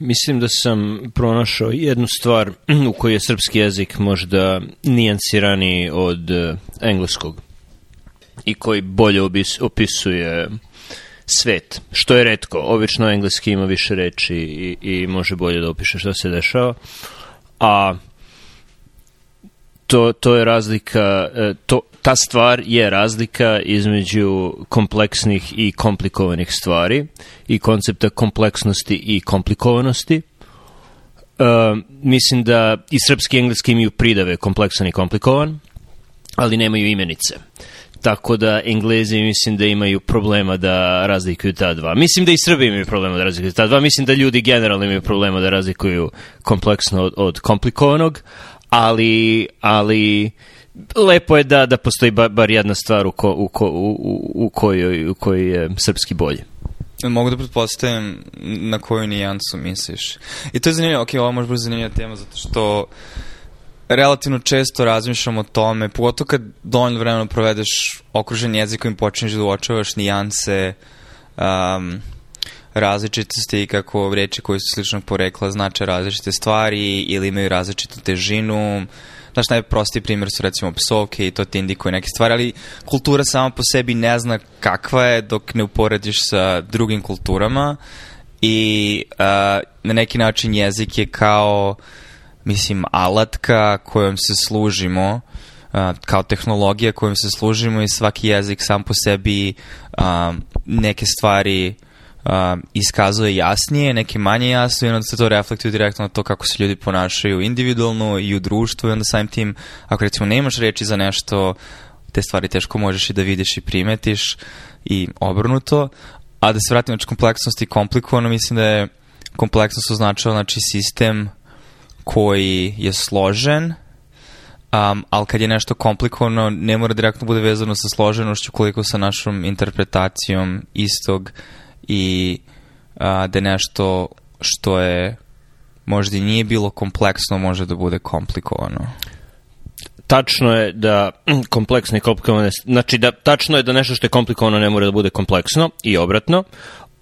Mislim da sam pronašao jednu stvar u kojoj je srpski jezik možda nijansirani od eh, engleskog i koji bolje opisuje svet, što je redko. Obično engleski ima više reči i, i može bolje da opiše šta se dešava. A to, to je razlika, e, to, ta stvar je razlika između kompleksnih i komplikovanih stvari i koncepta kompleksnosti i komplikovanosti. Uh, mislim da i srpski i engleski imaju pridave kompleksan i komplikovan, ali nemaju imenice. Tako da Englezi mislim da imaju problema da razlikuju ta dva. Mislim da i Srbi imaju problema da razlikuju ta dva. Mislim da ljudi generalno imaju problema da razlikuju kompleksno od, od komplikovanog, ali, ali lepo je da, da postoji bar, bar jedna stvar u, ko, u, ko, u, u, kojoj, u kojoj je srpski bolji. Mogu da pretpostavim na koju nijansu misliš. I to je zanimljivo, ok, ovo može biti zanimljiva tema zato što relativno često razmišljam o tome, pogotovo kad dovoljno vremena provedeš okružen jezikom i počneš da uočavaš nijanse, um, različitosti i kako reči koje su sličnog porekla znače različite stvari ili imaju različitu težinu. Znaš, najprostiji primjer su recimo psovke i to ti indikuje neke stvari, ali kultura sama po sebi ne zna kakva je dok ne uporediš sa drugim kulturama i uh, na neki način jezik je kao mislim, alatka kojom se služimo, uh, kao tehnologija kojom se služimo i svaki jezik sam po sebi uh, neke stvari uh, iskazuje jasnije, neke manje jasno i onda se to reflektuje direktno na to kako se ljudi ponašaju individualno i u društvu i onda samim tim, ako recimo nemaš reči za nešto, te stvari teško možeš i da vidiš i primetiš i obrnuto. A da se vratim znači kompleksnost i komplikovano, mislim da je kompleksnost označava znači sistem koji je složen, um, ali kad je nešto komplikovano, ne mora direktno bude vezano sa složenošću koliko sa našom interpretacijom istog i uh, da nešto što je možda i nije bilo kompleksno, može da bude komplikovano. Tačno je da kompleksno i komplikovano, znači da tačno je da nešto što je komplikovano ne mora da bude kompleksno i obratno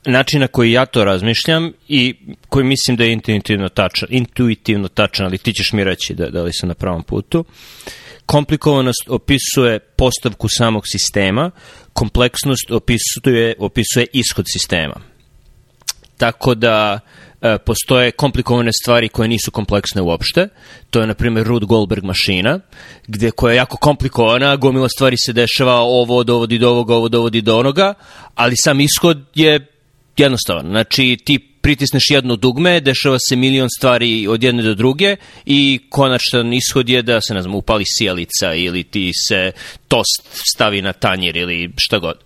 način na koji ja to razmišljam i koji mislim da je intuitivno tačan, intuitivno tačan, ali ti ćeš mi reći da, da li sam na pravom putu. Komplikovanost opisuje postavku samog sistema, kompleksnost opisuje, opisuje ishod sistema. Tako da e, postoje komplikovane stvari koje nisu kompleksne uopšte. To je, na primjer, Ruth Goldberg mašina, gde koja je jako komplikovana, gomila stvari se dešava, ovo dovodi do ovoga, ovo dovodi do onoga, ali sam ishod je jednostavan. Znači, ti pritisneš jedno dugme, dešava se milion stvari od jedne do druge i konačan ishod je da se, ne znam, upali sjelica ili ti se tost stavi na tanjir ili šta god.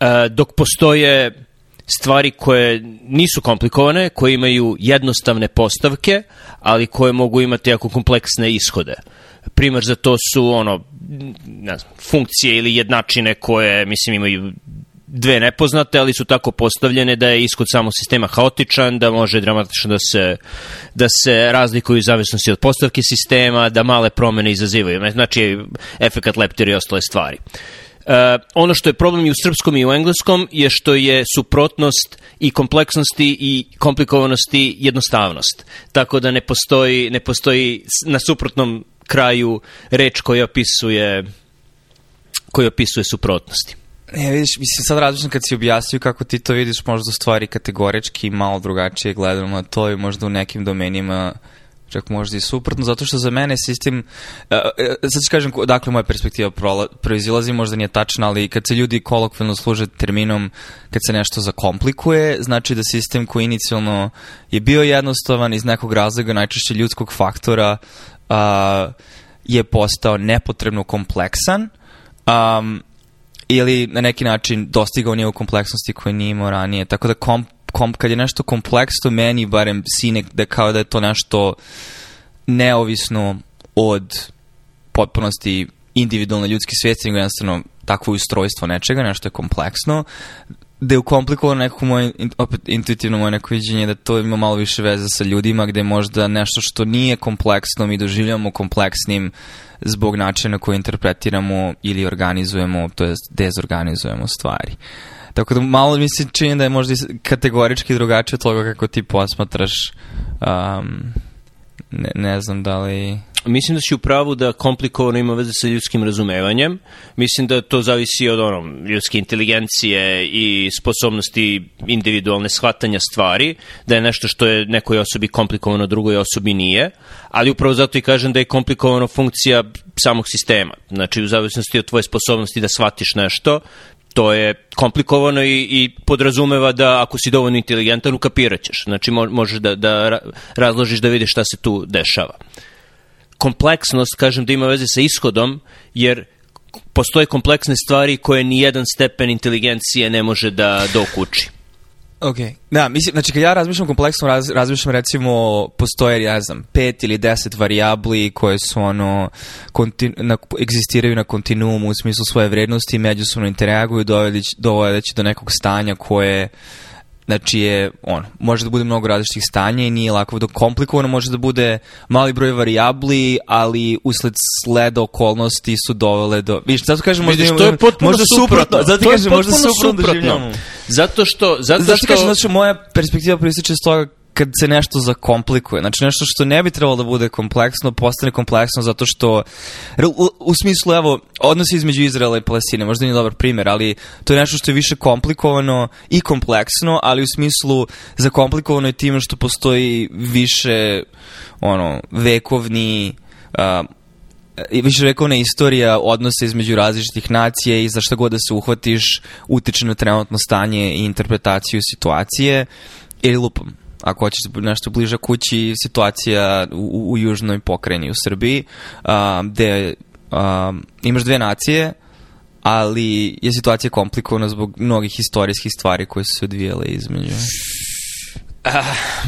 E, dok postoje stvari koje nisu komplikovane, koje imaju jednostavne postavke, ali koje mogu imati jako kompleksne ishode. Primer za to su ono, ne znam, funkcije ili jednačine koje, mislim, imaju dve nepoznate, ali su tako postavljene da je ishod samog sistema haotičan, da može dramatično da se, da se razlikuju u zavisnosti od postavke sistema, da male promene izazivaju. Znači, efekat leptir i ostale stvari. Uh, ono što je problem i u srpskom i u engleskom je što je suprotnost i kompleksnosti i komplikovanosti jednostavnost. Tako da ne postoji, ne postoji na suprotnom kraju reč koja opisuje koja opisuje suprotnosti. Ne, vidiš, mislim, sad različno kad si objasnio kako ti to vidiš, možda stvari kategorički malo drugačije gledamo na to i možda u nekim domenima čak možda i suprotno, zato što za mene sistem, uh, sad ću kažem dakle moja perspektiva proizilazi, možda nije tačna, ali kad se ljudi kolokvilno služe terminom kad se nešto zakomplikuje, znači da sistem koji inicijalno je bio jednostavan iz nekog razloga, najčešće ljudskog faktora, uh, je postao nepotrebno kompleksan, um, ili na neki način dostigao nivo kompleksnosti koje nije imao ranije. Tako da kom, kom, kad je nešto kompleksno, meni barem sine da kao da je to nešto neovisno od potpunosti individualne ljudske svijesti, nego jednostavno takvo ustrojstvo nečega, nešto je kompleksno, da je ukomplikovano nekako moje, opet intuitivno moje neko viđenje da to ima malo više veze sa ljudima, gde možda nešto što nije kompleksno mi doživljamo kompleksnim zbog načina koji interpretiramo ili organizujemo, to jest dezorganizujemo stvari. Tako da malo mi se čini da je možda kategorički drugačije od toga kako ti posmatraš um, ne, ne znam da li... Mislim da si u pravu da komplikovano ima veze sa ljudskim razumevanjem. Mislim da to zavisi od ono, ljudske inteligencije i sposobnosti individualne shvatanja stvari, da je nešto što je nekoj osobi komplikovano, drugoj osobi nije, ali upravo zato i kažem da je komplikovano funkcija samog sistema. Znači, u zavisnosti od tvoje sposobnosti da shvatiš nešto, to je komplikovano i, i podrazumeva da ako si dovoljno inteligentan, ukapirat ćeš. Znači, možeš da, da razložiš da vidiš šta se tu dešava. Kompleksnost, kažem, da ima veze sa ishodom, jer postoje kompleksne stvari koje ni jedan stepen inteligencije ne može da dokuči. Ok, da, mislim, znači kad ja razmišljam kompleksno, raz, razmišljam recimo, postoje, ja znam, pet ili deset variabli koje su ono, kontinu, na, egzistiraju na kontinuumu u smislu svoje vrednosti i međusobno interaguju dovodeći do nekog stanja koje Znači je, ono, može da bude mnogo različitih stanja i nije lako da komplikovano, može da bude mali broj varijabli, ali usled sleda okolnosti su dovele do... Viš, zato kažem, možda, Vidiš, to je potpuno možda suprotno. Zato kažem, možda suprotno, suprotno. Zato što... Zato, zato što... kažem, znači, moja perspektiva prističe s toga kad se nešto zakomplikuje. Znači nešto što ne bi trebalo da bude kompleksno, postane kompleksno zato što, u, u smislu, evo, odnosi između Izraela i Palestine, možda nije dobar primjer, ali to je nešto što je više komplikovano i kompleksno, ali u smislu zakomplikovano je time što postoji više, ono, vekovni, uh, više vekovna istorija odnose između različitih nacija i za šta god da se uhvatiš utiče na trenutno stanje i interpretaciju situacije ili lupam ako hoćeš nešto bliže kući, situacija u, u južnoj pokrajini u Srbiji, a, gde a, imaš dve nacije, ali je situacija komplikovana zbog mnogih istorijskih stvari koje su se odvijale između. Uh,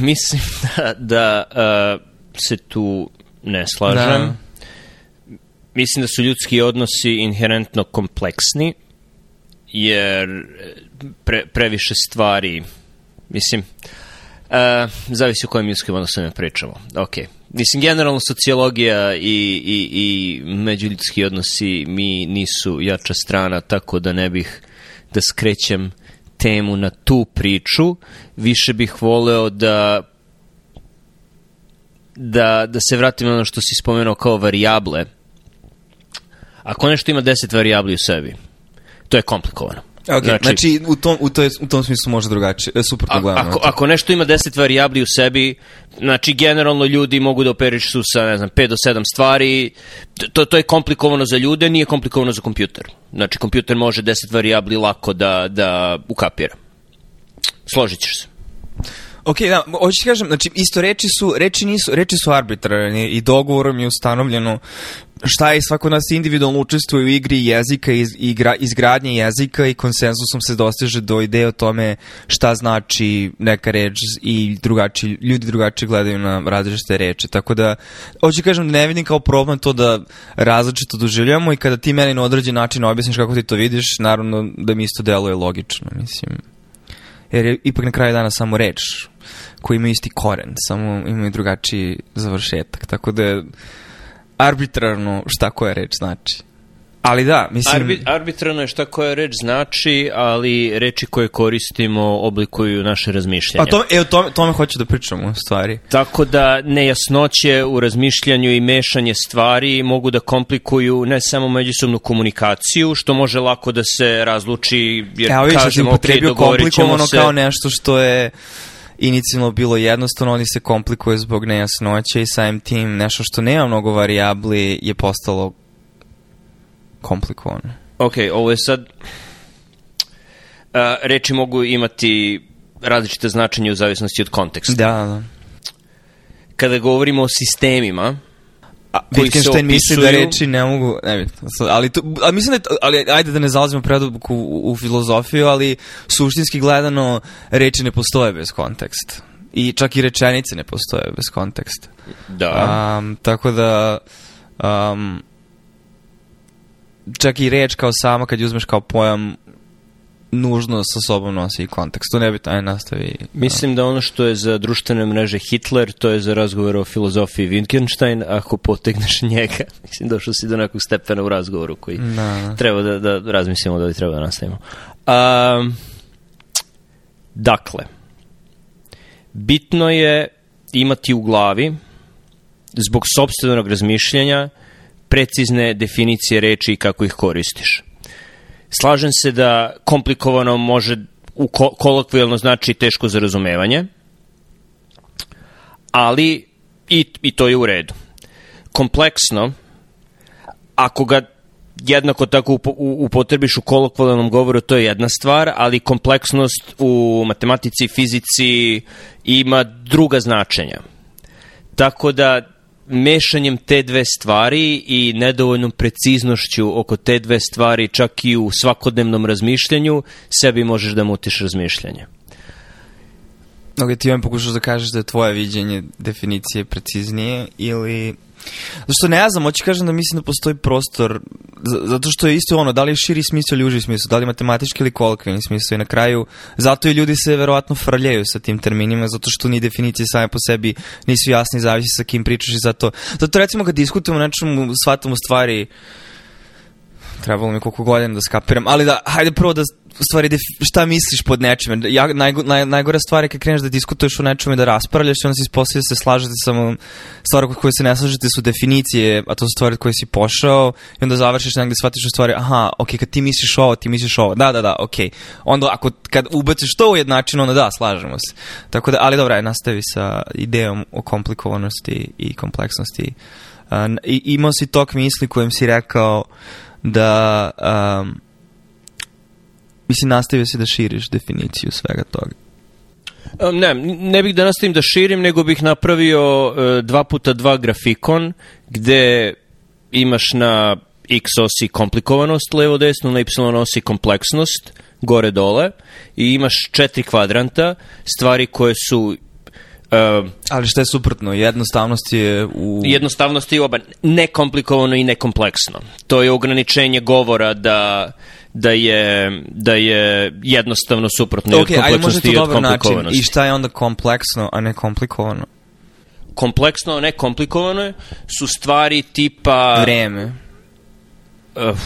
mislim da, da uh, se tu ne slažem. Da. Mislim da su ljudski odnosi inherentno kompleksni, jer pre, previše stvari, mislim, uh, Uh, zavisi o kojim ljudskim odnosima pričamo. Ok. Mislim, generalno sociologija i, i, i međuljudski odnosi mi nisu jača strana, tako da ne bih da skrećem temu na tu priču. Više bih voleo da da, da se vratim na ono što si spomenuo kao varijable. Ako nešto ima deset varijabli u sebi, to je komplikovano. Okay, znači, znači u, tom, u, toj, u tom smislu može drugačije, e, suprotno gledamo. Ako, ako nešto ima 10 varijabli u sebi, znači generalno ljudi mogu da operišu sa, ne znam, 5 do 7 stvari, to, to je komplikovano za ljude, nije komplikovano za kompjuter. Znači, kompjuter može 10 varijabli lako da, da ukapira. Složit ćeš se. Ok, da, hoću ti kažem, znači, isto reči su, reči nisu, reči su arbitrarne i dogovorom je ustanovljeno šta je svako nas individualno učestvuje u igri jezika i igra, izgradnje jezika i konsenzusom se dostiže do ideje o tome šta znači neka reč i drugači, ljudi drugačije gledaju na različite reči. Tako da, hoću kažem da ne vidim kao problem to da različito doživljamo i kada ti meni na određen način objasniš kako ti to vidiš, naravno da mi isto deluje logično, mislim. Jer je ipak na kraju dana samo reč koji ima isti koren, samo imaju drugačiji završetak. Tako da arbitrarno šta koja reč znači. Ali da, mislim... Arbi, arbitrarno je šta koja reč znači, ali reči koje koristimo oblikuju naše razmišljanje. Pa to, e, o tome, tome hoću da pričam u stvari. Tako da nejasnoće u razmišljanju i mešanje stvari mogu da komplikuju ne samo međusobnu komunikaciju, što može lako da se razluči, jer Evo, kažemo, ok, dogovorit ćemo se... kao nešto što je inicijalno bilo jednostavno, oni se komplikuje zbog nejasnoće i samim tim nešto što nema mnogo varijabli je postalo komplikovano. Ok, ovo je sad... Uh, reči mogu imati različite značenje u zavisnosti od konteksta. Da, da. Kada govorimo o sistemima, Wittgenstein misli da reči ne mogu, ne ali, to, ali mislim da, ali ajde da ne zalazimo predobku u, u filozofiju, ali suštinski gledano reči ne postoje bez konteksta. I čak i rečenice ne postoje bez konteksta. Da. Um, tako da, um, čak i reč kao sama kad uzmeš kao pojam nužno sa sobom nosi i kontekst. To ne bi taj nastavi. Mislim da ono što je za društvene mreže Hitler, to je za razgovor o filozofiji Wittgenstein, ako potegneš njega. Mislim, došao si do nekog stepena u razgovoru koji da. treba da, da razmislimo da li treba da nastavimo. Um, Dakle, bitno je imati u glavi, zbog sobstvenog razmišljanja, precizne definicije reči i kako ih koristiš. Slažem se da komplikovano može u ko kolokvijalno znači teško za razumevanje, ali i, i to je u redu. Kompleksno, ako ga jednako tako upotrebiš u kolokvijalnom govoru, to je jedna stvar, ali kompleksnost u matematici i fizici ima druga značenja. Tako da mešanjem te dve stvari i nedovoljnom preciznošću oko te dve stvari čak i u svakodnevnom razmišljanju sebi možeš da mutiš razmišljanje. Ok, ti vam pokušaš da kažeš da je tvoje viđenje definicije preciznije ili Zašto ne znam, hoću kažem da mislim da postoji prostor, zato što je isto ono, da li je širi smisao ili uži smisao, da li je matematički ili kolokvijalni smisao i na kraju, zato i ljudi se verovatno frljaju sa tim terminima, zato što ni definicije same po sebi nisu jasni, zavisi sa kim pričaš i zato, zato recimo kad diskutujemo nečemu, shvatamo stvari, trebalo mi koliko godina da skapiram, ali da, hajde prvo da stvari, šta misliš pod nečime? Ja, naj, naj, najgore stvari kad kreneš da diskutuješ o nečemu i da raspravljaš i onda se ispostavlja da se slažete samo stvari koje se ne slažete su definicije, a to su stvari koje si pošao i onda završiš negde shvatiš u stvari, aha, ok, kad ti misliš ovo, ti misliš ovo, da, da, da, ok. Onda ako, kad ubaciš to u jednačinu, onda da, slažemo se. Tako da, ali dobra, nastavi sa idejom o komplikovanosti i kompleksnosti. Uh, i, imao si tok misli kojem si rekao da um, Mislim, nastavio si da širiš definiciju svega toga. Ne, ne bih da nastavim da širim, nego bih napravio uh, dva puta dva grafikon, gde imaš na x osi komplikovanost levo desno, na y osi kompleksnost gore dole i imaš četiri kvadranta, stvari koje su Uh, Ali što je suprotno? Jednostavnost je u... Jednostavnost je oba nekomplikovano i nekompleksno. To je ograničenje govora da da je, da je jednostavno suprotno okay, od kompleksnosti i od komplikovanosti. Način. I šta je onda kompleksno, a ne komplikovano? Kompleksno, a ne komplikovano su stvari tipa... Vreme. Uh,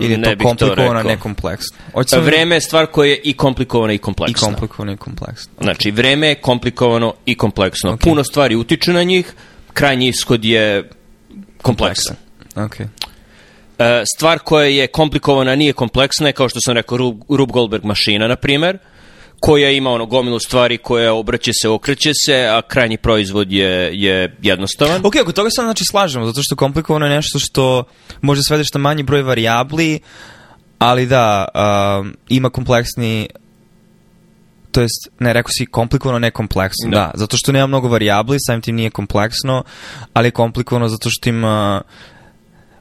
Ili je to komplikovano, ne kompleksno? Oćemo... Vreme je stvar koja je i komplikovana i kompleksna. I komplikovano i kompleksno. Okay. Znači, vreme je komplikovano i kompleksno. Okay. Puno stvari utiču na njih, krajnji ishod je kompleksan. Okay. E, stvar koja je komplikovana nije kompleksna je, kao što sam rekao, Rube Goldberg mašina, na primer, koja ima ono gomilu stvari koja obraće se, okreće se, a krajnji proizvod je, je jednostavan. Ok, oko toga se znači slažemo, zato što komplikovano je nešto što može svedeš na manji broj varijabli, ali da, uh, ima kompleksni to jest, ne, rekao si komplikovano, ne kompleksno, da. da, zato što nema mnogo varijabli, samim tim nije kompleksno, ali je komplikovano zato što ima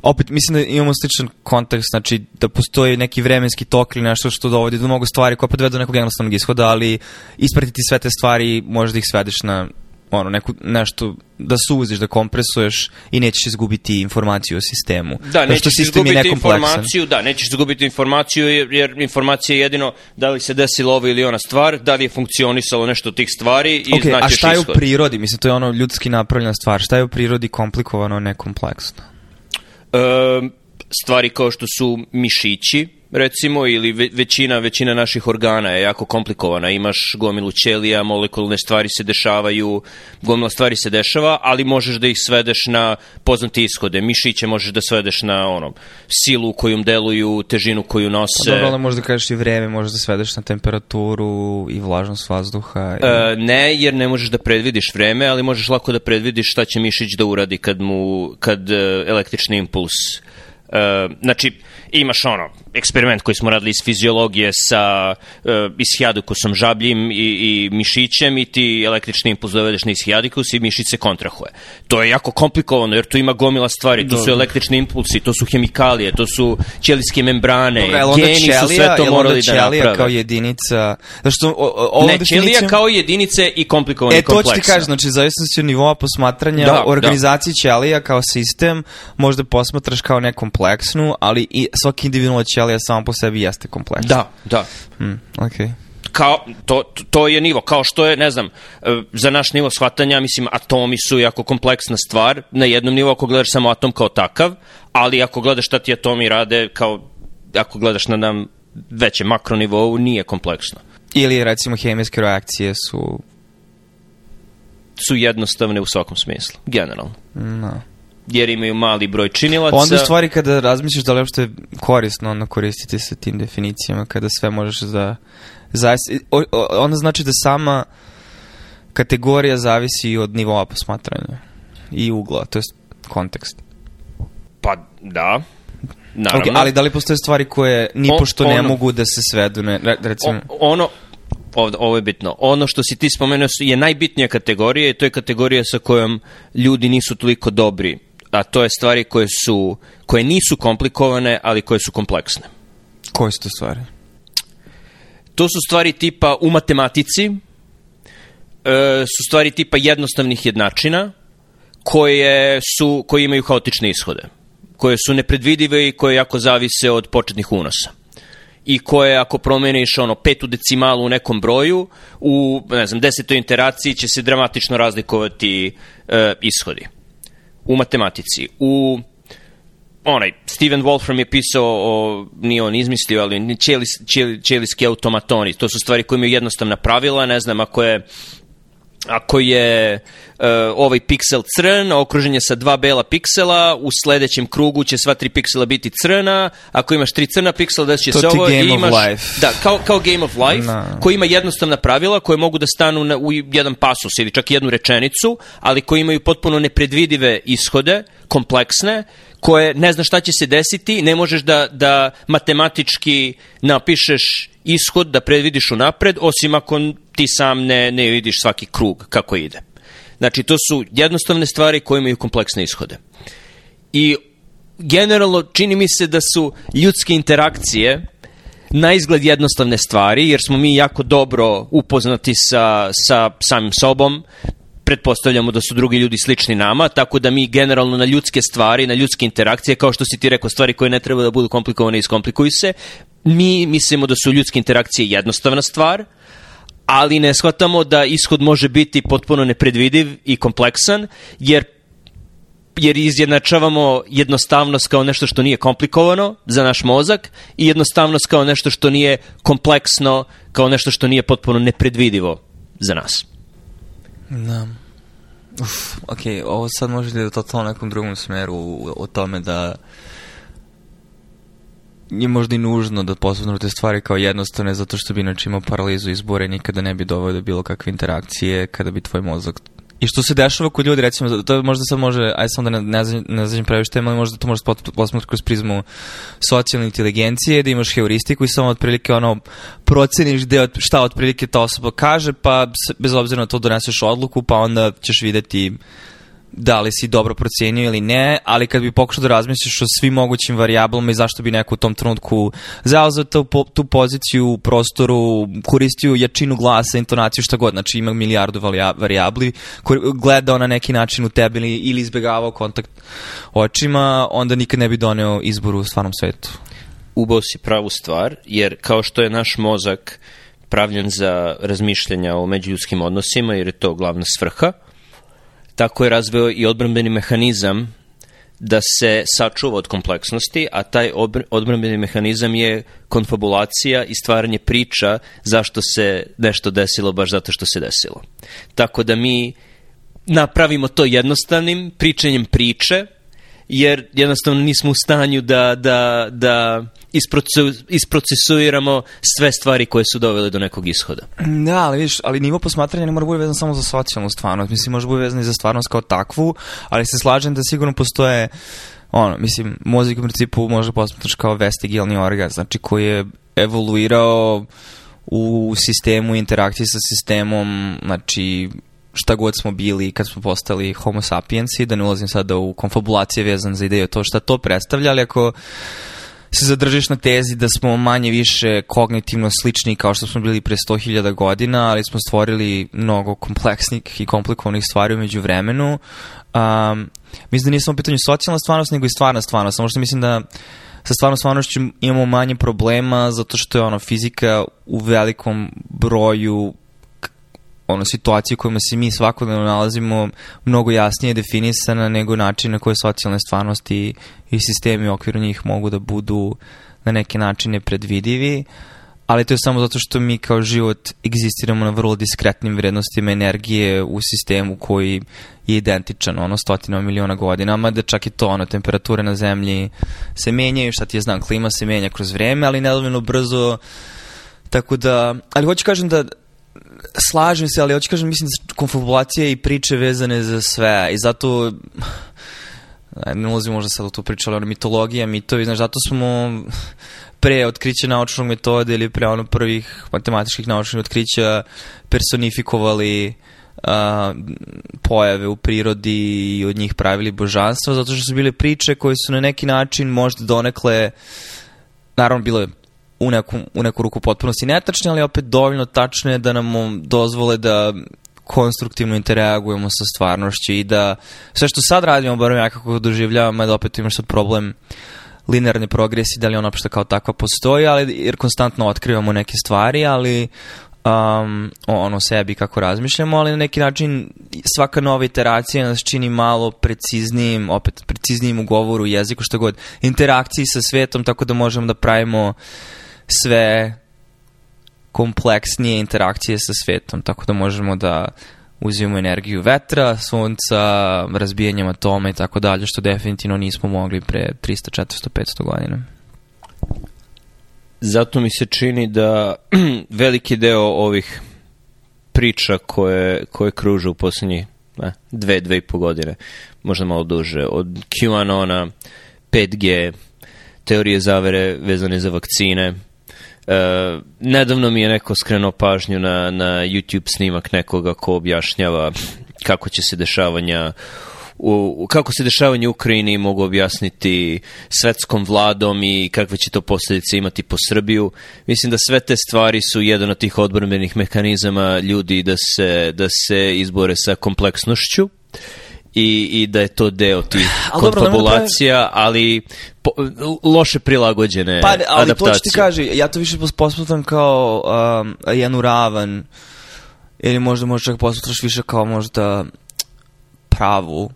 opet mislim da imamo sličan kontekst, znači da postoji neki vremenski tok ili nešto što dovodi do mnogo stvari koje opet vedu do nekog jednostavnog ishoda, ali ispratiti sve te stvari možeš da ih svedeš na ono, neku, nešto da suziš, da kompresuješ i nećeš izgubiti informaciju o sistemu. Da, nećeš izgubiti informaciju, da, nećeš izgubiti informaciju jer, jer informacija je jedino da li se desila ova ili ona stvar, da li je funkcionisalo nešto od tih stvari i okay, znaćeš A šta je ishod. u prirodi? Mislim, to je ono ljudski napravljena stvar. Šta je u prirodi komplikovano, ne kompleksno? Stvari kao što su mišići, recimo, ili većina, većina naših organa je jako komplikovana. Imaš gomilu ćelija, molekulne stvari se dešavaju, gomila stvari se dešava, ali možeš da ih svedeš na poznate ishode. Mišiće možeš da svedeš na ono, silu kojom deluju, težinu koju nose. Pa dobro, možeš da kažeš i vreme, možeš da svedeš na temperaturu i vlažnost vazduha. I... E, ne, jer ne možeš da predvidiš vreme, ali možeš lako da predvidiš šta će mišić da uradi kad mu, kad uh, električni impuls Uh, znači, imaš ono, eksperiment koji smo radili iz fiziologije sa uh, ishiadukusom žabljim i, i mišićem i ti električni impuls dovedeš na ishiadikus i mišić se kontrahuje. To je jako komplikovano jer tu ima gomila stvari, to su električni impulsi, to su hemikalije, to su ćelijske membrane, Dobre, geni ćelija, su sve to morali da naprave. kao jedinica... Zašto, o, o, ne, ćelija kao jedinice i komplikovane e, kompleksa. E, to ću ti kažem, znači, zavisnosti od nivoa posmatranja da, organizacije da. ćelija kao sistem, možda posmatraš kao nekompleksnu, ali i svaki individualna ćelija samo po sebi jeste kompleksna. Da, da. Mm. Okay kao, to, to je nivo, kao što je, ne znam, e, za naš nivo shvatanja, mislim, atomi su jako kompleksna stvar, na jednom nivou ako gledaš samo atom kao takav, ali ako gledaš šta ti atomi rade, kao, ako gledaš na nam većem makronivou, nije kompleksno. Ili recimo hemijske reakcije su... Su jednostavne u svakom smislu, generalno. No. Jer imaju mali broj činilaca. Onda u stvari kada razmisliš da li uopšte korisno onda koristiti se tim definicijama, kada sve možeš da... O, onda znači da sama kategorija zavisi od nivoa posmatranja i ugla, to je kontekst. Pa da, naravno. Okay, ali da li postoje stvari koje ni pošto ne mogu da se svedu, ne, recimo... O, ono, ovde, ovo je bitno. Ono što si ti spomenuo je najbitnija kategorija i to je kategorija sa kojom ljudi nisu toliko dobri. A to je stvari koje su koje nisu komplikovane, ali koje su kompleksne. Koje su to stvari? To su stvari tipa u matematici, e, su stvari tipa jednostavnih jednačina, koje, su, koje imaju haotične ishode, koje su nepredvidive i koje jako zavise od početnih unosa i koje ako promeniš ono petu decimalu u nekom broju, u ne znam, desetoj interakciji će se dramatično razlikovati e, ishodi. U matematici. U onaj, Steven Wolfram je pisao o, nije on izmislio, ali ćelis, ćelijski automatoni. To su stvari koje imaju jednostavna pravila, ne znam, ako je ako je uh, ovaj piksel crn, okružen je sa dva bela piksela, u sledećem krugu će sva tri piksela biti crna, ako imaš tri crna piksela, da će to se ovo i imaš... Life. Da, kao, kao Game of Life, no. koji ima jednostavna pravila koje mogu da stanu na, u jedan pasus ili čak jednu rečenicu, ali koji imaju potpuno nepredvidive ishode, kompleksne, koje ne znaš šta će se desiti, ne možeš da, da matematički napišeš ishod, da predvidiš unapred, osim ako ti sam ne, ne vidiš svaki krug kako ide. Znači, to su jednostavne stvari koje imaju kompleksne ishode. I generalno čini mi se da su ljudske interakcije na izgled jednostavne stvari, jer smo mi jako dobro upoznati sa, sa samim sobom, pretpostavljamo da su drugi ljudi slični nama, tako da mi generalno na ljudske stvari, na ljudske interakcije, kao što si ti rekao, stvari koje ne treba da budu komplikovane, iskomplikuju se, mi mislimo da su ljudske interakcije jednostavna stvar, ali ne shvatamo da ishod može biti potpuno nepredvidiv i kompleksan, jer jer izjednačavamo jednostavnost kao nešto što nije komplikovano za naš mozak i jednostavnost kao nešto što nije kompleksno, kao nešto što nije potpuno nepredvidivo za nas. Da. Uf, ok, ovo sad može da je totalno nekom drugom smeru o tome da je možda i nužno da posebno te stvari kao jednostavne zato što bi inače imao paralizu izbora i nikada ne bi doveo do bilo kakve interakcije kada bi tvoj mozak I što se dešava kod ljudi, recimo, to možda sad može, aj samo da ne, ne, zađem previše tema, ali možda to može posmatrati kroz prizmu socijalne inteligencije, da imaš heuristiku i samo otprilike ono, proceniš gde, šta otprilike ta osoba kaže, pa bez obzira na to doneseš odluku, pa onda ćeš videti da li si dobro procenio ili ne, ali kad bi pokušao da razmisliš o svim mogućim variablama i zašto bi neko u tom trenutku zauzeo tu, tu poziciju u prostoru, koristio jačinu glasa, intonaciju, šta god, znači ima milijardu variabli, gledao na neki način u tebi ili izbegavao kontakt očima, onda nikad ne bi doneo izbor u stvarnom svetu. Ubao si pravu stvar, jer kao što je naš mozak pravljen za razmišljanja o međuljudskim odnosima, jer je to glavna svrha, tako je razveo i odbrambeni mehanizam da se sačuva od kompleksnosti, a taj odbrambeni mehanizam je konfabulacija i stvaranje priča zašto se nešto desilo baš zato što se desilo. Tako da mi napravimo to jednostavnim pričanjem priče, jer jednostavno nismo u stanju da, da, da isprocesuiramo sve stvari koje su dovele do nekog ishoda. Da, ali vidiš, ali nivo posmatranja ne mora biti vezan samo za socijalnu stvarnost, mislim, može biti vezan i za stvarnost kao takvu, ali se slažem da sigurno postoje ono, mislim, mozak u principu može posmatraš kao vestigijalni organ, znači koji je evoluirao u sistemu interakcije sa sistemom, znači šta god smo bili kad smo postali homo sapiensi, da ne ulazim sada u konfabulacije vezan za ideju to šta to predstavlja, ali ako se zadržiš na tezi da smo manje više kognitivno slični kao što smo bili pre 100.000 godina, ali smo stvorili mnogo kompleksnih i komplikovanih stvari umeđu vremenu. Um, mislim da nije samo pitanje socijalna stvarnost, nego i stvarna stvarnost. Samo što mislim da sa stvarnom stvarnošću imamo manje problema zato što je ono fizika u velikom broju ono situacije u kojima se mi svakodnevno nalazimo mnogo jasnije definisana nego način na koje socijalne stvarnosti i sistemi u okviru njih mogu da budu na neke načine predvidivi. ali to je samo zato što mi kao život egzistiramo na vrlo diskretnim vrednostima energije u sistemu koji je identičan, ono, stotina miliona godina, mada čak i to, ono, temperature na zemlji se menjaju, šta ti je znam, klima se menja kroz vreme, ali nedovoljno brzo, tako da, ali hoću kažem da slažem se, ali hoću kažem, mislim da konfabulacija i priče vezane za sve i zato ne ulazim možda sad u tu priču, ali ono, mitologija, mitovi, znaš, zato smo pre otkrića naučnog metode ili pre ono prvih matematičkih naučnih otkrića personifikovali uh, pojave u prirodi i od njih pravili božanstva, zato što su bile priče koje su na neki način možda donekle, naravno bile u neku, u neku ruku potpunosti netačne, ali opet dovoljno tačne da nam dozvole da konstruktivno interagujemo sa stvarnošću i da sve što sad radimo, bar ja kako doživljavam, da opet imaš sad problem linearne progresi, da li ona opšte kao takva postoji, ali jer konstantno otkrivamo neke stvari, ali um, ono sebi kako razmišljamo, ali na neki način svaka nova iteracija nas čini malo preciznijim, opet preciznijim u govoru, jeziku, što god, interakciji sa svetom, tako da možemo da pravimo sve kompleksnije interakcije sa svetom, tako da možemo da uzimamo energiju vetra, sunca, razbijanjem atoma i tako dalje, što definitivno nismo mogli pre 300, 400, 500 godina. Zato mi se čini da veliki deo ovih priča koje, koje kruže u poslednjih ne, dve, dve i po godine, možda malo duže, od QAnona, 5G, teorije zavere vezane za vakcine, Uh, nedavno mi je neko skrenuo pažnju na, na YouTube snimak nekoga ko objašnjava kako će se dešavanja u, kako se dešavanje u Ukrajini mogu objasniti svetskom vladom i kakve će to posljedice imati po Srbiju. Mislim da sve te stvari su jedan od tih odbrmenih mehanizama ljudi da se, da se izbore sa kompleksnošću i, i da je to deo tih konfabulacija, ali po, loše prilagođene pa, ali adaptacije. to ću ti kaže, ja to više posputam kao um, jednu ravan ili možda možda čak posputraš više kao možda pravu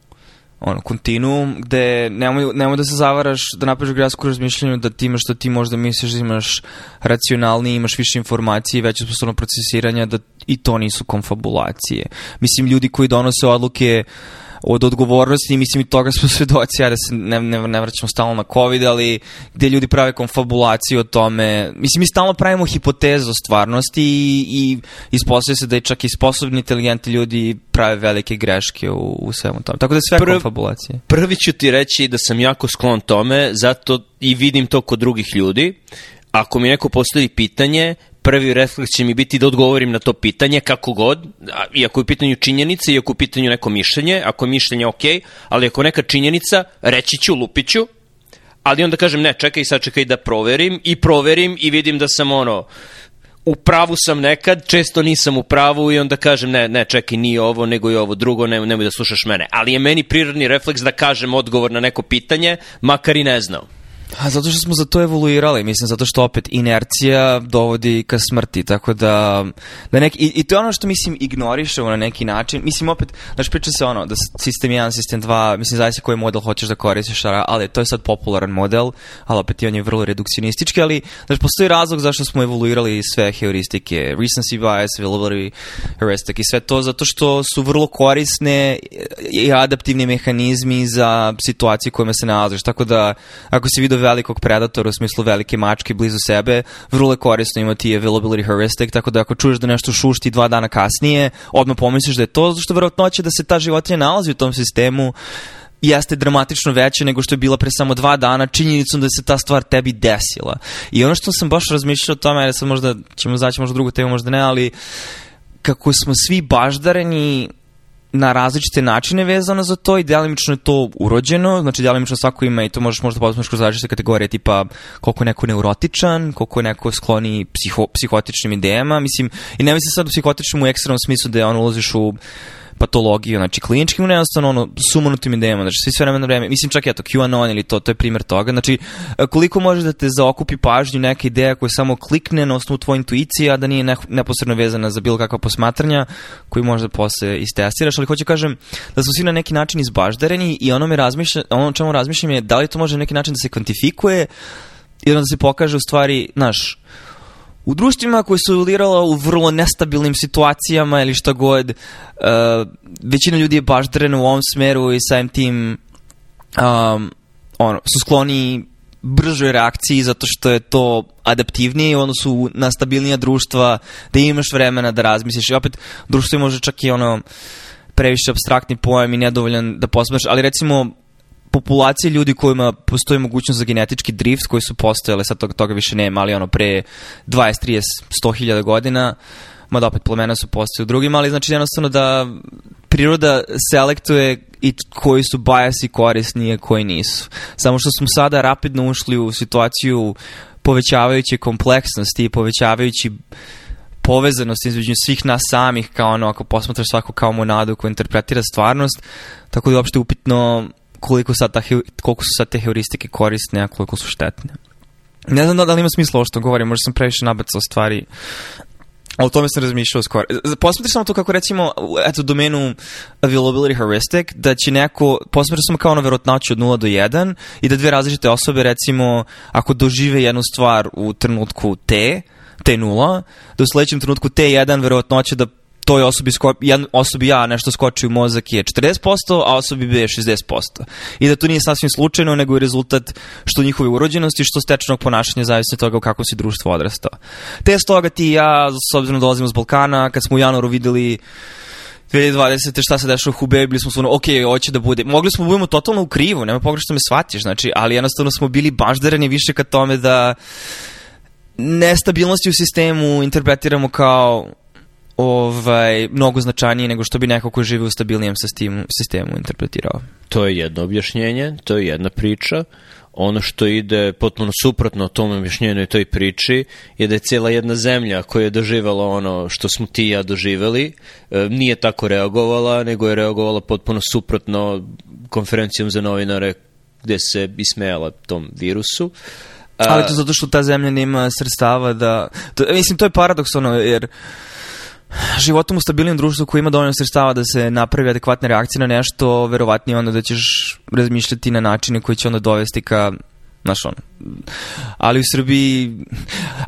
ono, kontinuum, gde nemoj, nemoj da se zavaraš, da napraviš gradsku razmišljenju da ti imaš što ti možda misliš da imaš racionalniji, imaš više informacije i veće sposobno procesiranja, da i to nisu konfabulacije. Mislim, ljudi koji donose odluke uh, od odgovornosti, mislim i toga smo svedoci, ja da se ne, ne, ne vraćamo stalno na COVID, ali gde ljudi prave konfabulaciju o tome, mislim mi stalno pravimo hipotezu o stvarnosti i, i ispostavlja se da je čak i sposobni, inteligentni ljudi prave velike greške u, u svemu tome. Tako da sve Prv, konfabulacije. Prvi ću ti reći da sam jako sklon tome, zato i vidim to kod drugih ljudi. Ako mi neko postavi pitanje, prvi refleks će mi biti da odgovorim na to pitanje, kako god, iako je u pitanju činjenice, iako je u pitanju neko mišljenje, ako je mišljenje ok, ali ako neka činjenica, reći ću, lupiću, ali onda kažem ne, čekaj, sad čekaj da proverim i proverim i vidim da sam ono, u pravu sam nekad, često nisam u pravu i onda kažem ne, ne, čekaj, nije ovo, nego je ovo drugo, ne, nemoj da slušaš mene. Ali je meni prirodni refleks da kažem odgovor na neko pitanje, makar i ne znao. A zato što smo za to evoluirali, mislim, zato što opet inercija dovodi ka smrti, tako da, da neki, i, i to je ono što, mislim, ignorišemo na neki način, mislim, opet, znaš, priča se ono, da sistem 1, sistem 2, mislim, zavisi koji model hoćeš da koristiš, ali to je sad popularan model, ali opet i on je vrlo redukcionistički, ali, znaš, postoji razlog zašto smo evoluirali sve heuristike, recency bias, availability heuristic i sve to, zato što su vrlo korisne i adaptivni mehanizmi za situacije kojima se nalaziš, tako da, ako si vidio velikog predatora u smislu velike mačke blizu sebe, vrlo je korisno imati availability heuristic, tako da ako čuješ da nešto šušti dva dana kasnije, odmah pomisliš da je to, zato što verovatnoće da se ta životinja nalazi u tom sistemu jeste dramatično veća nego što je bila pre samo dva dana činjenicom da se ta stvar tebi desila. I ono što sam baš razmišljao o tome, jer sad možda ćemo zaći možda drugu temu, možda ne, ali kako smo svi baždareni na različite načine vezano za to i delimično je to urođeno, znači delimično svako ima i to možeš možda posmaš kroz različite kategorije tipa koliko je neko neurotičan, koliko je neko skloni psiho, psihotičnim idejama, mislim, i ne mislim sad u psihotičnom u ekstremnom smislu da on ulaziš u patologiju, znači kliničkim jednostavno ono sumanutim idejama, znači svi sve vremena vreme, mislim čak eto QAnon ili to, to je primjer toga, znači koliko može da te zaokupi pažnju neka ideja koja samo klikne na osnovu tvoje intuicije, a da nije ne, neposredno vezana za bilo kakva posmatranja koji možda posle istestiraš, ali hoću kažem da su svi na neki način izbaždareni i ono me razmišlja, ono čemu razmišljam je da li to može na neki način da se kvantifikuje ili da se pokaže u stvari, znaš, u društvima koje su evoluirala u vrlo nestabilnim situacijama ili šta god, uh, većina ljudi je baš drena u ovom smeru i samim tim um, ono, su skloni bržoj reakciji zato što je to adaptivnije ono su na stabilnija društva da imaš vremena da razmisliš. I opet društvo je može čak i ono previše abstraktni pojam i nedovoljan da posmaš, ali recimo populacije ljudi kojima postoji mogućnost za genetički drift koji su postojale, sad toga, toga više nema, ali ono pre 20, 30, 100 hiljada godina, mada opet plemena su postoji u drugim, ali znači jednostavno da priroda selektuje i koji su bajasi korisni, a koji nisu. Samo što smo sada rapidno ušli u situaciju povećavajući kompleksnosti i povećavajući povezanost između svih nas samih kao ono ako posmatraš svako kao monadu koja interpretira stvarnost tako da je uopšte upitno koliko, sad ta, koliko su sad te heuristike korisne a koliko su štetne ne znam da li ima smisla ovo što govorim možda sam previše nabacao stvari A o tome sam razmišljao skoro. Posmatraš samo to kako recimo, eto, domenu availability heuristic, da će neko, posmatraš samo kao ono verotnoću od 0 do 1 i da dve različite osobe, recimo, ako dožive jednu stvar u trenutku t, t0, da u sledećem trenutku t1 verovatnoća da toj osobi, sko, jedan, osobi A nešto skoči u mozak je 40%, a osobi B je 60%. I da to nije sasvim slučajno, nego je rezultat što njihove urođenosti, što stečenog ponašanja zavisno od toga u kako si društvo odrastao. Te stoga ti i ja, s obzirom da dolazimo s Balkana, kad smo u januaru videli 2020. šta se dešava u Hubei, bili smo ono, ok, hoće da bude. Mogli smo da budemo totalno u krivu, nema pogrešno me shvatiš, znači, ali jednostavno smo bili baždareni više ka tome da nestabilnosti u sistemu interpretiramo kao ovaj, mnogo značajnije nego što bi neko ko živi u stabilnijem sistemu, sistemu interpretirao. To je jedno objašnjenje, to je jedna priča. Ono što ide potpuno suprotno tom objašnjenju i toj priči je da je cijela jedna zemlja koja je doživala ono što smo ti i ja doživeli, e, nije tako reagovala, nego je reagovala potpuno suprotno konferencijom za novinare gde se ismejala tom virusu. Ali to zato što ta zemlja nema sredstava da... To, mislim, to je paradoks, ono, jer životom u stabilnim društvu koji ima dovoljno sredstava da se napravi adekvatna reakcija na nešto, verovatnije onda da ćeš razmišljati na načine koji će onda dovesti ka, znaš ono. Ali u Srbiji,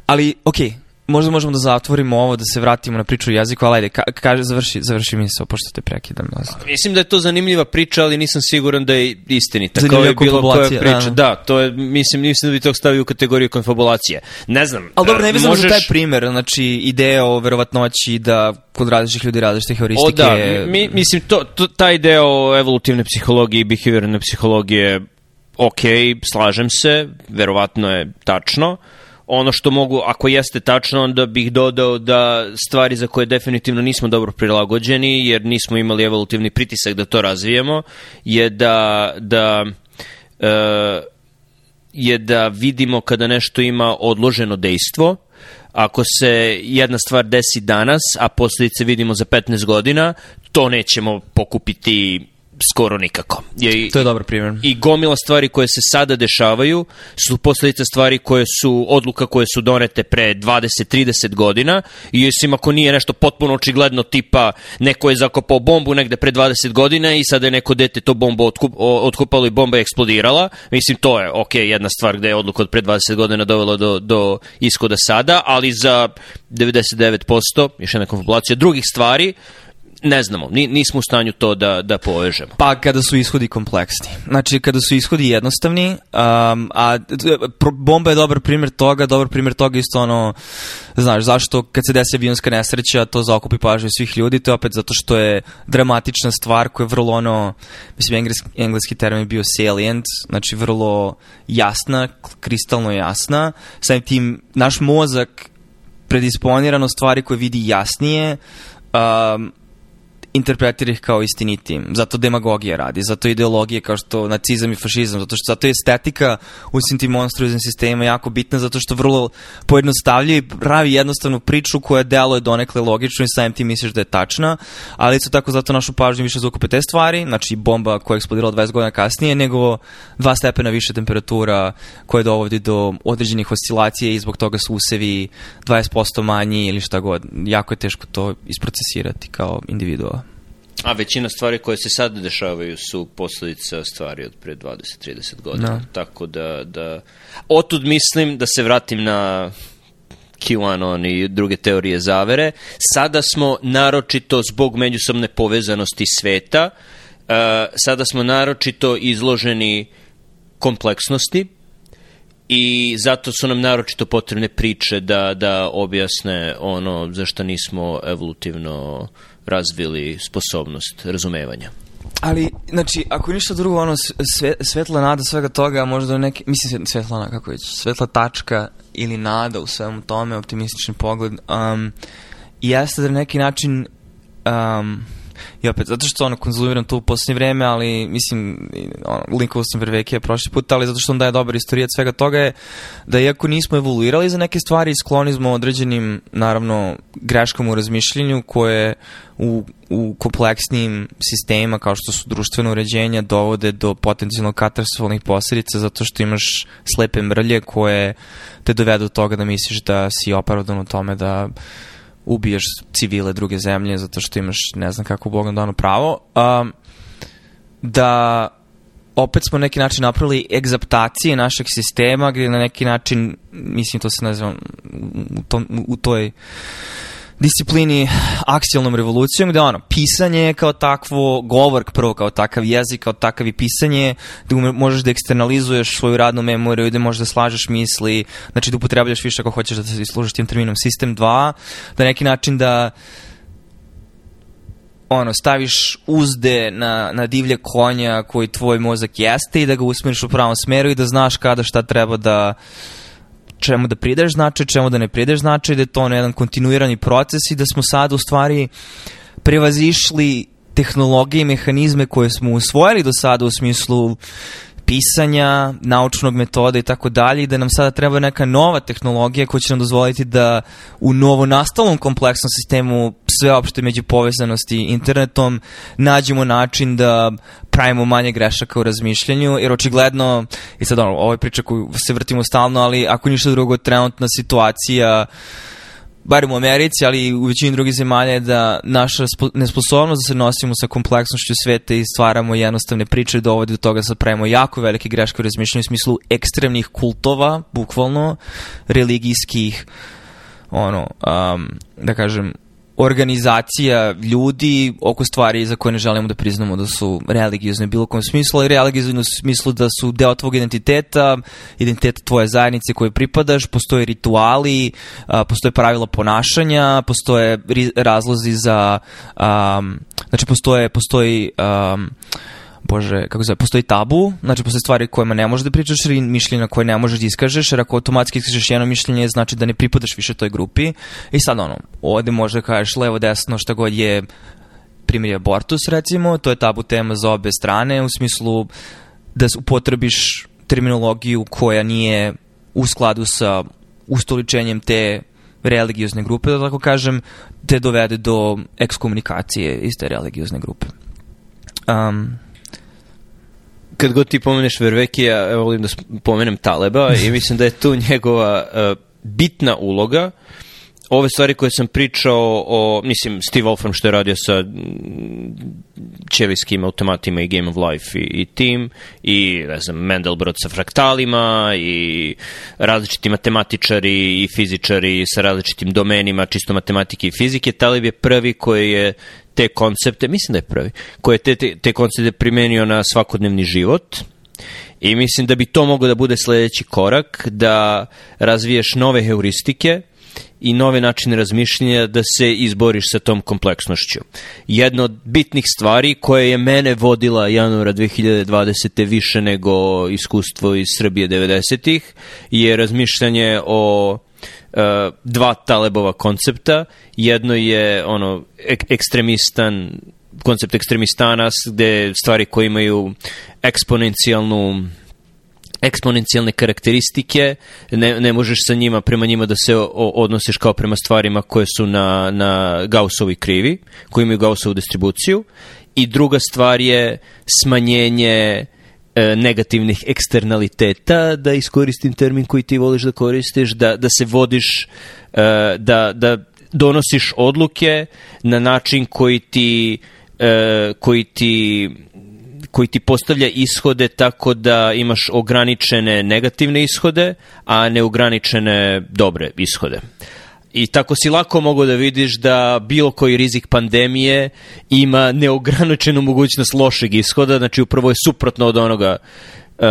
ali, okej, okay, možda možemo da zatvorimo ovo, da se vratimo na priču o jeziku, ali ajde, ka, kaže, završi, završi misao, pošto te prekidam. Mislim da je to zanimljiva priča, ali nisam siguran da je istinita. Zanimljiva kao je bilo koja priča. Da, da, to je, mislim, mislim da bi to stavio u kategoriju konfabulacije. Ne znam. Ali dobro, ne vezam možeš... za taj primer, znači ideja o verovatnoći da kod različitih ljudi različite heuristike... O da, mi, mislim, to, to, taj deo o evolutivne psihologije i behaviorne psihologije ok, slažem se, verovatno je tačno, ono što mogu, ako jeste tačno, onda bih dodao da stvari za koje definitivno nismo dobro prilagođeni, jer nismo imali evolutivni pritisak da to razvijemo, je da, da e, je da vidimo kada nešto ima odloženo dejstvo, ako se jedna stvar desi danas, a posljedice vidimo za 15 godina, to nećemo pokupiti skoro nikako. Je, to je dobar primjer. I gomila stvari koje se sada dešavaju su posledice stvari koje su odluka koje su donete pre 20-30 godina i osim ako nije nešto potpuno očigledno tipa neko je zakopao bombu negde pre 20 godina i sada je neko dete to bombu otkup, otkupalo i bomba je eksplodirala. Mislim, to je ok, jedna stvar gde je odluka od pre 20 godina dovela do, do ishoda sada, ali za 99%, još jedna konfabulacija drugih stvari, ne znamo, nismo u stanju to da, da povežemo. Pa kada su ishodi kompleksni. Znači, kada su ishodi jednostavni, um, a bomba je dobar primjer toga, dobar primjer toga isto ono, znaš, zašto kad se desi avionska nesreća, to zaokupi pažnju svih ljudi, to je opet zato što je dramatična stvar koja je vrlo ono, mislim, engleski, engleski termin je bio salient, znači vrlo jasna, kristalno jasna, samim tim naš mozak predisponirano stvari koje vidi jasnije, um, interpretira ih kao istinitim. Zato demagogija radi, zato ideologije kao što nacizam i fašizam, zato što zato je estetika u svim tim monstruoznim sistemima jako bitna, zato što vrlo pojednostavlja i pravi jednostavnu priču koja deluje donekle logično i samim ti misliš da je tačna, ali isto tako zato našu pažnju više zakupe te stvari, znači bomba koja je eksplodirala 20 godina kasnije, nego dva stepena više temperatura koja dovodi do određenih oscilacija i zbog toga su usevi 20% manji ili šta god. Jako je teško to isprocesirati kao individua. A većina stvari koje se sad dešavaju su posledica stvari od pre 20-30 godina. No. Da. Tako da, da... Otud mislim da se vratim na QAnon i druge teorije zavere. Sada smo naročito zbog međusobne povezanosti sveta, uh, sada smo naročito izloženi kompleksnosti i zato su nam naročito potrebne priče da, da objasne ono za što nismo evolutivno razvili sposobnost razumevanja. Ali, znači, ako ništa drugo, ono, sve, svetla nada svega toga, možda neki, mislim, svetla, kako već, svetla tačka ili nada u svemu tome, optimistični pogled, um, jeste da na neki način um, I opet, zato što ono, konzumiram to u posljednje vreme, ali mislim, ono, linkovao sam Vervekija prošli put, ali zato što on daje dobar istorijat svega toga je da iako nismo evoluirali za neke stvari, skloni smo određenim, naravno, greškama u razmišljenju koje u, u kompleksnim sistemima kao što su društveno uređenja dovode do potencijalno katastrofalnih posljedica zato što imaš slepe mrlje koje te dovedu do toga da misliš da si opravdan u tome da ubiješ civile druge zemlje zato što imaš ne znam kako Bogom dano pravo, um, da opet smo neki način napravili egzaptacije našeg sistema gde na neki način, mislim to se naziva u, tom, u toj disciplini aksijalnom revolucijom, gde ono, pisanje kao takvo, govor prvo kao takav jezik, kao takav i pisanje, da možeš da eksternalizuješ svoju radnu memoriju, da možeš da slažeš misli, znači da upotrebljaš više ako hoćeš da se služiš tim terminom sistem 2, da neki način da ono, staviš uzde na, na divlje konja koji tvoj mozak jeste i da ga usmeriš u pravom smeru i da znaš kada šta treba da čemu da prideš značaj, čemu da ne prideš značaj, da je to jedan kontinuirani proces i da smo sad u stvari prevazišli tehnologije i mehanizme koje smo usvojili do sada u smislu pisanja, naučnog metoda i tako dalje i da nam sada treba neka nova tehnologija koja će nam dozvoliti da u novo nastalom kompleksnom sistemu sveopšte među povezanosti internetom nađemo način da pravimo manje grešaka u razmišljanju, jer očigledno, i sad ono, ovo je priča koju se vrtimo stalno, ali ako ništa drugo, trenutna situacija uh, barem u Americi, ali i u većini drugih zemalja je da naša nesposobnost da se nosimo sa kompleksnošću sveta i stvaramo jednostavne priče dovodi do toga da pravimo jako velike greške u razmišljanju u smislu ekstremnih kultova, bukvalno, religijskih, ono, um, da kažem, organizacija ljudi oko stvari za koje ne želimo da priznamo da su religiozne bilo kom smislu, ali religiozne u smislu da su deo tvog identiteta, identiteta tvoje zajednice koje pripadaš, postoje rituali, postoje pravila ponašanja, postoje razlozi za, um, znači postoje, postoji um, bože, kako zove, postoji tabu, znači postoje stvari kojima ne možeš da pričaš ili mišljenja koje ne možeš da iskažeš, jer ako automatski iskažeš jedno mišljenje, znači da ne pripadaš više toj grupi. I sad ono, ovde može da kažeš levo, desno, šta god je primjer je abortus recimo, to je tabu tema za obe strane, u smislu da upotrebiš terminologiju koja nije u skladu sa ustoličenjem te religiozne grupe, da tako kažem, te dovede do ekskomunikacije iz te religiozne grupe. Um, kad god ti pomeneš Vervekija, volim da pomenem Taleba i mislim da je tu njegova uh, bitna uloga ove stvari koje sam pričao o, mislim, Steve Wolfram što je radio sa čevijskim automatima i Game of Life i, i Team i, ne znam, Mendelbrot sa fraktalima i različiti matematičari i fizičari sa različitim domenima čisto matematike i fizike. Talib je prvi koji je te koncepte, mislim da je prvi, koji je te, te, te koncepte primenio na svakodnevni život i mislim da bi to moglo da bude sledeći korak, da razviješ nove heuristike, i nove načine razmišljanja da se izboriš sa tom kompleksnošću. Jedna od bitnih stvari koja je mene vodila januara 2020. više nego iskustvo iz Srbije 90-ih je razmišljanje o uh, dva Talebova koncepta. Jedno je ono ek ekstremistan koncept ekstremistana gde stvari koje imaju eksponencijalnu eksponencijalne karakteristike, ne, ne možeš sa njima, prema njima da se o, odnosiš kao prema stvarima koje su na, na Gaussovi krivi, koji imaju Gaussovu distribuciju. I druga stvar je smanjenje negativnih eksternaliteta, da iskoristim termin koji ti voliš da koristiš, da, da se vodiš, e, da, da donosiš odluke na način koji ti, e, koji ti koji ti postavlja ishode tako da imaš ograničene negativne ishode, a neograničene dobre ishode. I tako si lako mogu da vidiš da bilo koji rizik pandemije ima neograničenu mogućnost lošeg ishoda, znači upravo je suprotno od onoga uh,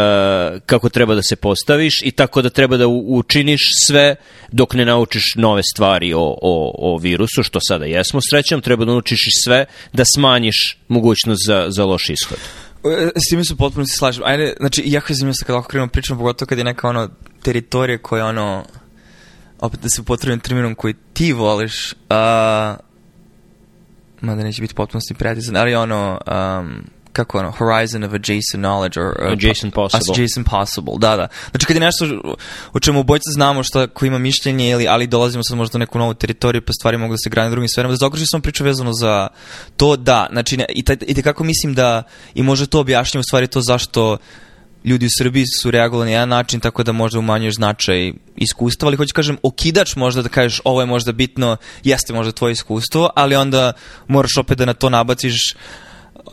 kako treba da se postaviš i tako da treba da učiniš sve dok ne naučiš nove stvari o, o, o virusu, što sada jesmo srećom, treba da naučiš sve da smanjiš mogućnost za, za loš ishod. E, s tim se potpuno se slažem. Ajde, znači, jako je zanimljivo kada ovako krenemo pričamo, pogotovo kad je neka ono teritorija koja ono opet da se upotrebim terminom koji ti voliš, uh, mada neće biti potpunosti precizan, ali ono, um, kako ono, horizon of adjacent knowledge or uh, adjacent possible. Adjacent possible, da, da. Znači kad je nešto o čemu obojica znamo šta ko ima mišljenje ili ali dolazimo sad možda u neku novu teritoriju pa stvari mogu da se grane drugim sferama. Da zaokružim sam priču vezano za to da, znači ne, i, taj, i kako mislim da i može to objašnjava u stvari to zašto ljudi u Srbiji su reagovali na jedan način tako da možda umanjuješ značaj iskustva, ali hoću kažem okidač možda da kažeš ovo je možda bitno, jeste možda tvoje iskustvo, ali onda moraš opet da na to nabaciš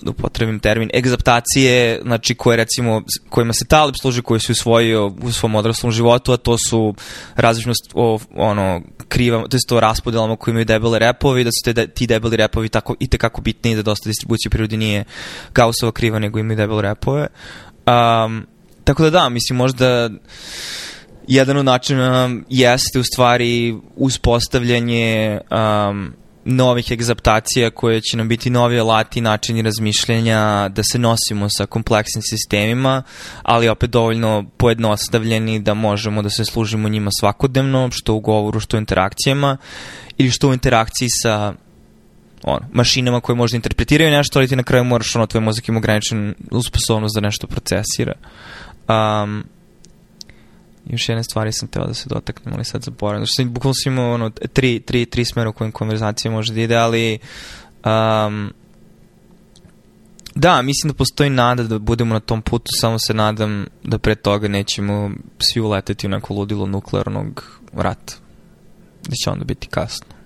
da upotrebim termin, egzaptacije, znači koje recimo, kojima se Talib služi, koji su usvojio u svom odraslom životu, a to su različnost o, ono, kriva, to je to raspodelama koji imaju debele repovi, da su te, ti debeli repovi tako, i tekako bitni da dosta distribucije prirodi nije Gaussova kriva, nego imaju debele repove. Um, tako da da, mislim možda jedan od načina jeste u stvari uspostavljanje um, novih egzaptacija koje će nam biti novi alati, načini razmišljanja, da se nosimo sa kompleksnim sistemima, ali opet dovoljno pojednostavljeni da možemo da se služimo njima svakodnevno, što u govoru, što u interakcijama, ili što u interakciji sa ono, mašinama koje možda interpretiraju nešto, ali ti na kraju moraš, ono, tvoj mozak ima ograničen sposobnost da nešto procesira. Um, još jedne stvari sam teo da se dotaknem, ali sad zaboravim. Znači, bukvalno sam imao ono, tri, tri, tri smera u kojim konverzacija može da ide, ali um, da, mislim da postoji nada da budemo na tom putu, samo se nadam da pre toga nećemo svi uleteti u neko ludilo nuklearnog rata. Da će onda biti kasno.